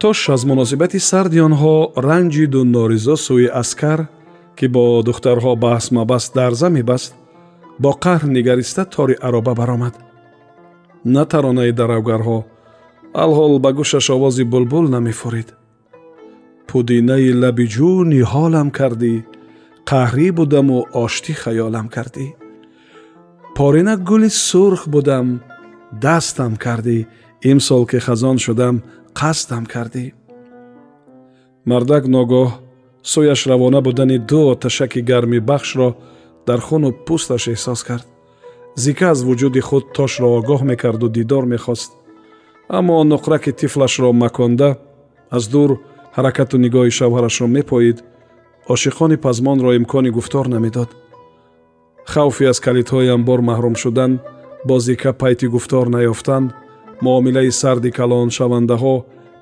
тош аз муносибати сарди онҳо ранҷиду норизо сӯи аскар ки бо духтарҳо баҳсмабаҳс дарза мебаст бо қаҳр нигариста тори ароба баромад. Натаронаи даравгарҳо алҳол ба гӯшаш овози булбул намефурид. Пудинаи лаби ҷӯ ниҳолам кардӣ қаҳрӣ будаму оштӣ хаёлам кардӣ. Порина гули сурх будам дастам кардӣ. Имсол ки хазон шудам қасдам кардӣ? Мардак ногоҳ сӯяш равона будани ду оташаки гарми бахшро дар хуну пӯсташ эҳсос кард. Зика аз вуҷуди худ тошро огоҳ мекарду дидор мехост. Аммо нуқраки тифлашро маконда аз дур ҳаракату нигоҳи шавҳарашро мепоид ошиқони пазмонро имкони гуфтор намедод. Хавфи аз калидҳои амбор маҳрум шудан бо зика пайти гуфтор наёфтан муомилаи сарди калоншавандаҳо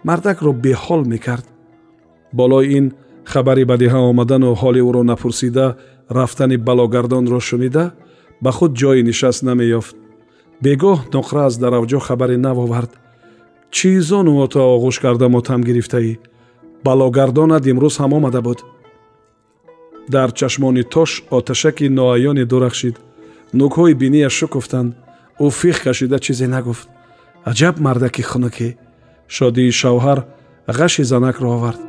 мардакро беҳол мекард. Болои ин хабари бадиҳа омадану ҳоли ӯро напурсида рафтани балогардонро шунида ба худ ҷойи нишаст намеёфт. Бегоҳ нуқра аз даравҷо хабари нав овард чӣ зону ото оғӯш карда мотам гирифтаӣ? Балогардонат имрӯз ҳам омада буд дар чашмони тош оташаки ноаёне дурахшид нӯкҳои бинияш шукуфтанд. Ӯ фиқ кашида чизе нагуфт аҷаб мардаки хунукӣ. Шодии шавҳар ғаши занакро овард.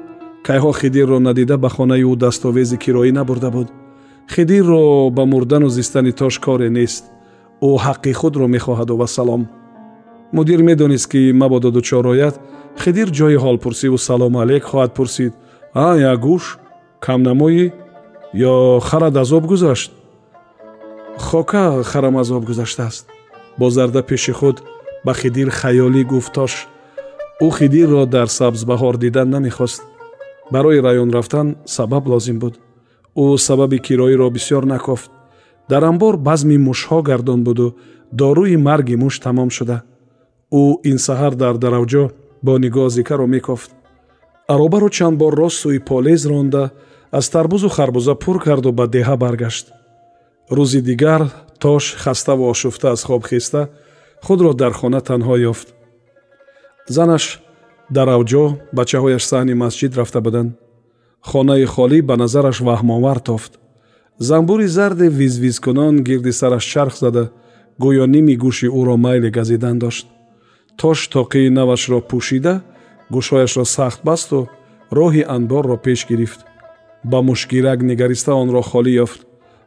Кайҳо хидирро надида ба хонаи ӯ дастовези кироӣ набурда буд. Хидирро ба мурдану зистани тош коре нест. Ӯ ҳаққи худро мехоҳаду вассалом мудир медонист ки мабодо дучор ояд хидир ҷои ҳолпурсиву салому алейк хоҳад пурсид. А ягӯш камнамоӣ? Ё харад аз об гузашт? Хока харам аз об гузаштааст бо зарда пеши худ ба хидир хаёлӣ гуфт тош ӯ хидирро дар сабзбаҳор дидан намехост. Барои раён рафтан сабаб лозим буд. Ӯ сабаби кироиро бисьёр накофт. Дар амбор базми мушҳо гардон буду. Доруи марги муш тамом шуда. Ӯ ин саҳар дар даравҷо бо нигоҳ зикаро мекофт. Аробаро чанд бор рост сӯи полез ронда аз тарбузу харбуза пур карду ба деҳа баргашт. Рӯзи дигар тош хаставу ошуфта аз хоб хеста худро дар хона танҳо ёфт занаш дар авҷо бачаҳояш саҳни масҷид рафта буданд хонаи холӣ ба назараш ваҳмовар тофт занбури зарде визвизкунон гирди сараш чарх зада гӯё ними гӯши ӯро майли газидан дошт тош тоқии навашро пӯшида гӯшҳояшро сахт басту роҳи анборро пеш гирифт ба мушгирак нигариста онро холӣ ёфт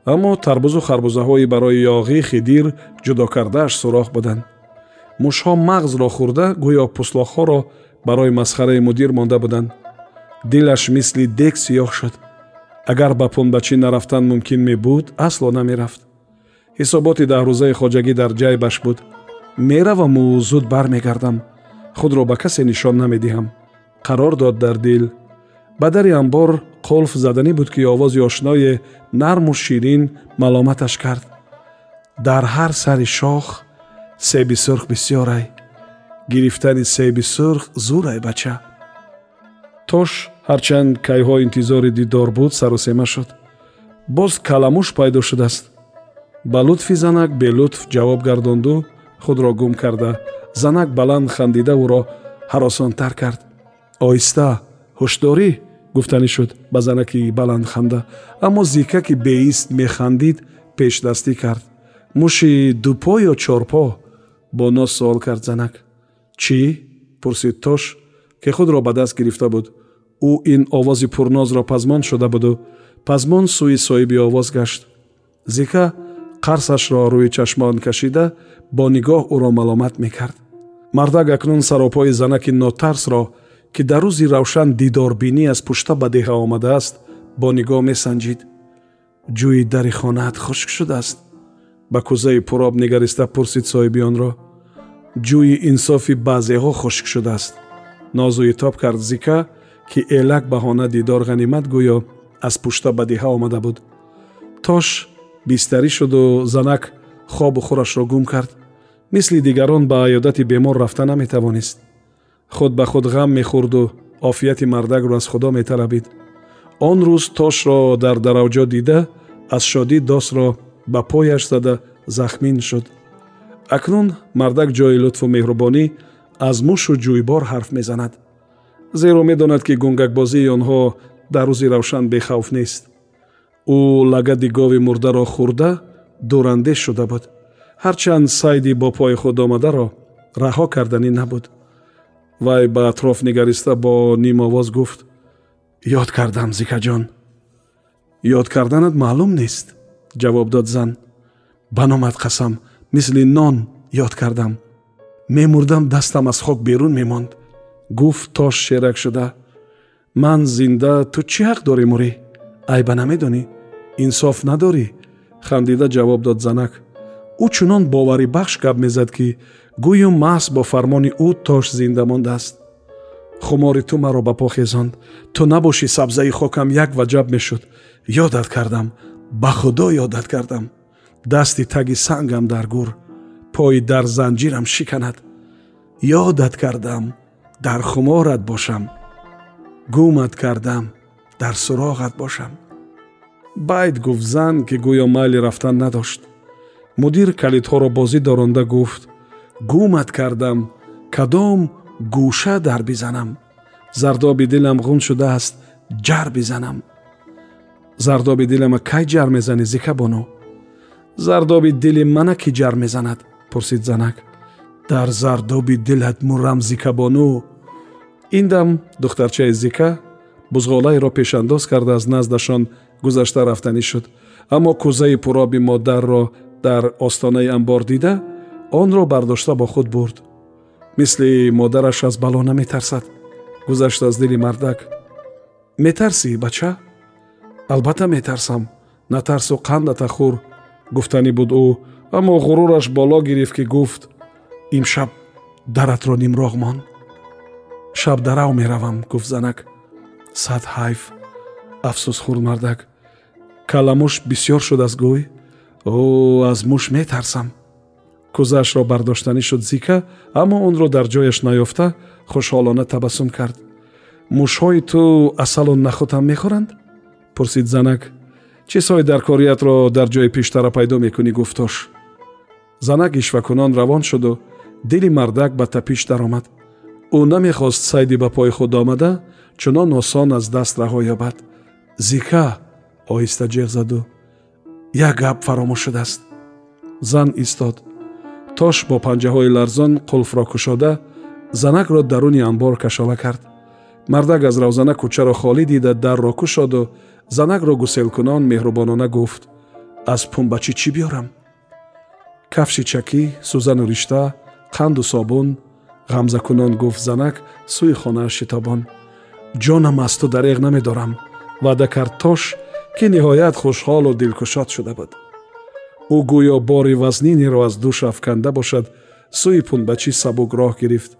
Аммо тарбузу харбузаҳои барои ёғӣ хидир ҷудо кардааш сурох буданд. Мушҳо мағзро хӯрда гӯё пӯслохҳоро барои масхараи мудир монда буданд. Дилаш мисли дек сиёҳ шуд. Агар ба пунбачӣ нарафтан мумкин мебуд асло намерафт. Ҳисоботи даҳрӯзаи хоҷагӣ дар ҷайбаш буд. Мераваму зуд бармегардам. Худро ба касе нишон намедиҳам. Қарор дод дар дил ба дари амбор қулф заданӣ буд ки овози ошное нарму ширин маломаташ кард. Дар ҳар сари шох себи сурх бисьёрай гирифтани себи сурх зурай бача. Тош ҳарчанд кайҳо интизори дидор буд сарусема шуд. Боз каламуш пайдо шудааст. Ба лутфи занак белутф ҷавоб гардонду худро гум карда. Занак баланд хандида ӯро ҳаросонтар кард. Оҳиста ҳушдорӣ гуфтанӣ шуд ба занаки баландханда аммо зика ки беист механдид пешдастӣ кард. Муши дупо ё чорпо? Бо нос суол кард занак. Чӣ? Пурсид тош ки худро ба даст гирифта буд. Ӯ ин овози пурнозро пазмон шуда буду. Пазмон сӯи соҳиби овоз гашт. Зика қарсашро рӯи чашмон кашида бо нигоҳ ӯро маломат мекард. Мардак акнун саропои занаки нотарсро ки дар рӯзи равшан дидорбинӣ аз пушта ба деҳа омадааст бо нигоҳ месанҷид. Ҷӯи дари хонаат хушк шудааст. Ба кӯзаи пуроб нигариста пурсид соҳиби онро ҷӯи инсофи баъзеҳо хушк шудааст. Нозу итоб кард зика ки элак баҳона дидор ғанимат гӯё аз пушта ба деҳа омада буд. Тош бистарӣ шуду занак хобу хурашро гум кард. Мисли дигарон ба аёдати бемор рафта наметавонист худ ба худ ғам мехӯрду офияти мардакро аз худо металабид. Он рӯз тошро дар даравҷо дида аз шодӣ досро ба пояш зада захмин шуд. Акнун мардак ҷои лутфу меҳрубонӣ аз мушу ҷӯйбор ҳарф мезанад. Зеро медонад ки гунгакбозии онҳо дар рӯзи равшан бехавф нест. Ӯ лагади гови мурдаро хӯрда дурандеш шуда буд. Ҳарчанд сайди бо пои худ омадаро раҳо карданӣ набуд вай ба атроф нигариста бо нимовоз гуфт. Ёд кардам зикаҷон ёд карданат маълум нест ҷавоб дод зан. Ба номат қасам мисли нон ёд кардам. Мемурдам дастам аз хок берун мемонд гуфт тош шерак шуда. Ман зинда ту чӣ ҳақ дорӣ мурӣ? Айба намедонӣ? Инсоф надорӣ хандида ҷавоб дод занак. Ӯ чунон боварибахш гап мезад ки гӯё маҳз бо фармони ӯ тош зинда мондааст хумори ту маро ба по хезонд ту набошӣ сабзаи хокам як ваҷаб мешуд ёдат кардам ба худо ёдат кардам дасти таги сангам дар гур пои дар занҷирам шиканад ёдат кардам дар хуморат бошам гумат кардам дар суроғат бошам байд гуфт зан ки гӯё майли рафтан надошт мудир калидҳоро бозӣ доронда гуфт гумат кардам кадом гӯша дар бизанам. Зардоби дилам ғун шудааст ҷар бизанам. Зардоби дилама кай ҷар мезанӣ зикабоно зардоби дили мана ки ҷар мезанад? Пурсид занак. Дар зардоби дилат муррам зикабону ин дам духтарчаи зика бузғолаеро пешандоз карда аз наздашон гузашта рафтанӣ шуд. Аммо кӯзаи пуроби модарро дар остонаи амбор дида онро бардошта бо худ бурд. Мисли модараш аз бало наметарсад гузашт аз дили мардак. Метарсӣ бача? Албатта метарсам натарсу қандата хур гуфтанӣ буд ӯ аммо ғурураш боло гирифт ки гуфт имшаб даратро нимроғ мон шабдарав меравам гуфт занак. Сад ҳайф афсӯсхӯр мардак каламуш бисьёр шудааст гӯй о аз муш метарсам кӯзаашро бардоштанӣ шуд зика аммо онро дар ҷояш наёфта хушҳолона табассум кард. Мушҳои ту асалу нахутам мехӯранд? пурсид занак. Чизҳои даркориятро дар ҷои пештара пайдо мекунӣ? гуфтош занак ишвакунон равон шуду дили мардак ба тапиш даромад. Ӯ намехост сайди ба пои худ омада чунон осон аз даст раҳо ёбад. Зика оҳиста ҷеғ заду як гап фаромӯш шудааст зан истод тош бо панҷаҳои ларзон қулфро кушода занакро даруни амбор кашола кард. Мардак аз равзана кӯчаро холӣ дида дарро кушоду занакро гуселкунон меҳрубонона гуфт. Аз пумбачӣ чӣ биёрам? Кафши чакӣ сӯзану ришта қанду собун ғамзакунон гуфт занак сӯи хонааш шитобон. Ҷонам аз ту дареғ намедорам. Ваъда кард тош ки ниҳоят хушҳолу дилкушод шуда буд ӯ гӯё бори вазнинеро аз дӯш афканда бошад сӯи пунбачӣ сабук роҳ гирифт.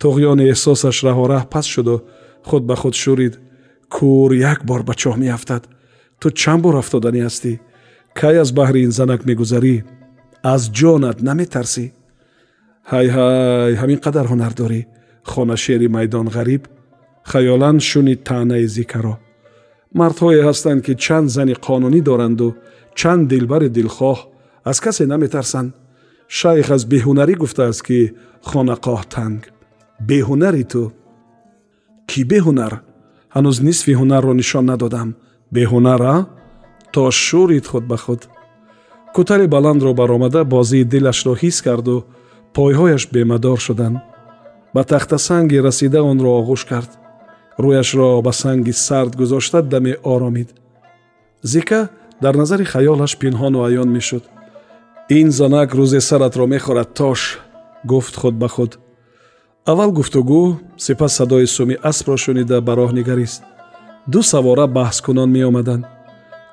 Туғёни эҳсосаш раҳораҳ пас шуду худ ба худ шӯрид кӯр як бор ба чоҳ меафтад. Ту чанд бор афтоданӣ ҳастӣ кай аз баҳри ин занак мегузарӣ? Аз ҷонат наметарсӣ? Ҳай ҳай ҳамин қадар ҳунар дорӣ хонашери майдон ғариб. Хаёлан шуни таънаи зикаро. Мардҳое ҳастанд ки чанд зани қонунӣ доранду чанд дилбари дилхоҳ аз касе наметарсанд шайх аз беҳунарӣ гуфтааст ки хонақоҳ танг беҳунари ту кӣ беҳунар ҳанӯз нисфи ҳунарро нишон надодам беҳунара то шӯрид худ ба худ кӯтари баландро баромада бозии дилашро ҳис карду пойҳояш бемадор шуданд ба тахтасанги расида онро оғӯш кард рӯяшро ба санги сард гузошта даме оромид зика дар назари хаёлаш пинҳону аён мешуд. Ин занак рӯзе саратро мехӯрад тош гуфт худ ба худ. Аввал гуфтугӯ сипас садои суми аспро шунида ба роҳ нигарист. Ду савора баҳскунон меомаданд.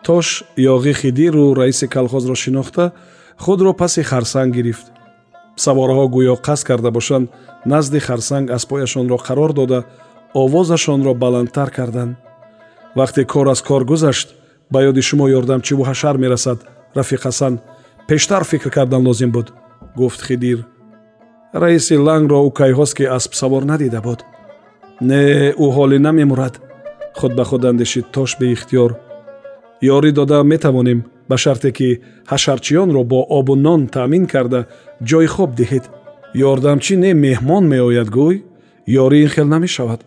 Тош ёғи хидиру раиси калхозро шинохта худро паси харсанг гирифт. Савораҳо гӯё қасд карда бошанд назди харсанг аспояшонро қарор дода овозашонро баландтар карданд. Вақте кор аз кор гузашт ба ёди шумо ёрдамчиву ҳашар мерасад рафиқ ҳасан пештар фикр кардан лозим буд. Гуфт хидир раиси лангро ӯ кайҳост ки асп савор надида буд. Не ӯ ҳолӣ намемурад. Худ ба худ андешид тош беихтиёр. Ёрӣ дода метавонем ба шарте ки ҳашарчиёнро бо обу нон таъмин карда ҷойи хоб диҳед. Ёрдамчӣ не меҳмон меояд гӯй ёрӣ ин хел намешавад.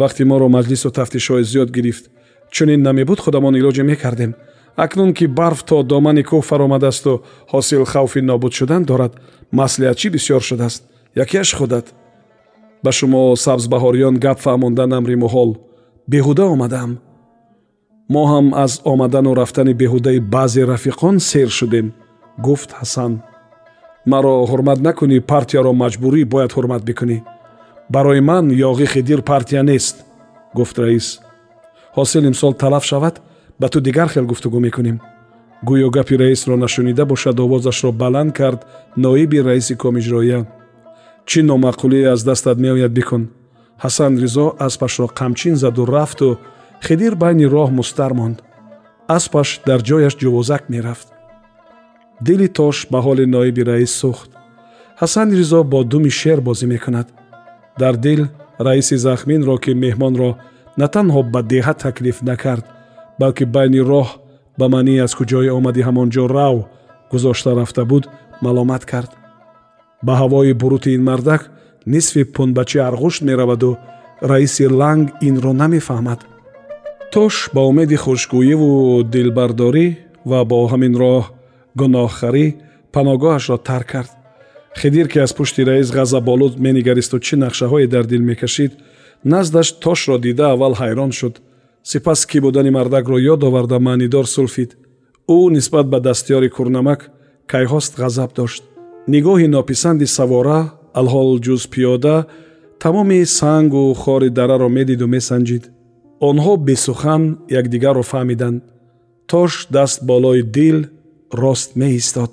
Вақте моро маҷлису тафтишҳои зиёд гирифт чунин намебуд худамон илоҷе мекардем. Акнун ки барф то домани кӯҳ фаромадасту ҳосил хавфи нобуд шудан дорад маслиҳатчӣ бисьёр шудааст. Якеаш худат. Ба шумо сабзбаҳориён гап фаҳмондан амри муҳол беҳуда омадаам. Мо ҳам аз омадану рафтани беҳудаи баъзе рафиқон сер шудем гуфт ҳасан. Маро ҳурмат накунӣ партияро маҷбурӣ бояд ҳурмат бикунӣ. Барои ман ёғи хидир партия нест гуфт раис ҳосил имсол талаф шавад ба ту дигар хел гуфтугӯ мекунем. Гӯё гапи раисро нашунида бошад овозашро баланд кард ноиби раиси комиҷроия чӣ номаъқулие аз дастат меояд бикун. Ҳасан ризо аспашро қамчин заду рафту хидир байни роҳ мустар монд. Аспаш дар ҷояш ҷувозак мерафт. Дили тош ба ҳоли ноиби раис сӯхт. Ҳасан ризо бо думи шер бозӣ мекунад. Дар дил раиси захминро ки меҳмонро на танҳо ба деҳа таклиф накард балки байни роҳ ба маънӣ аз куҷое омадӣ ҳамон ҷо рав гузошта рафта буд маломат кард. Ба ҳавои бурути ин мардак нисфи пунбачи арғушт мераваду раиси ланг инро намефаҳмад. Тош ба умеди хушгӯиву дилбардорӣ ва бо ҳамин роҳ гуноҳхарӣ паноҳгоҳашро тарк кард. Хидир ки аз пушти раис ғазаболуд менигаристу чӣ нақшаҳое дар дил мекашид наздаш тошро дида аввал ҳайрон шуд. Сипас кӣ будани мардакро ёд оварда маънидор сулфид. Ӯ нисбат ба дастёри курнамак кайҳост ғазаб дошт. Нигоҳи нописанди савора алҳол ҷуз пиёда тамоми сангу хори дараро медиду месанҷид. Онҳо бесухан якдигарро фаҳмиданд. Тош даст болои дил рост меистод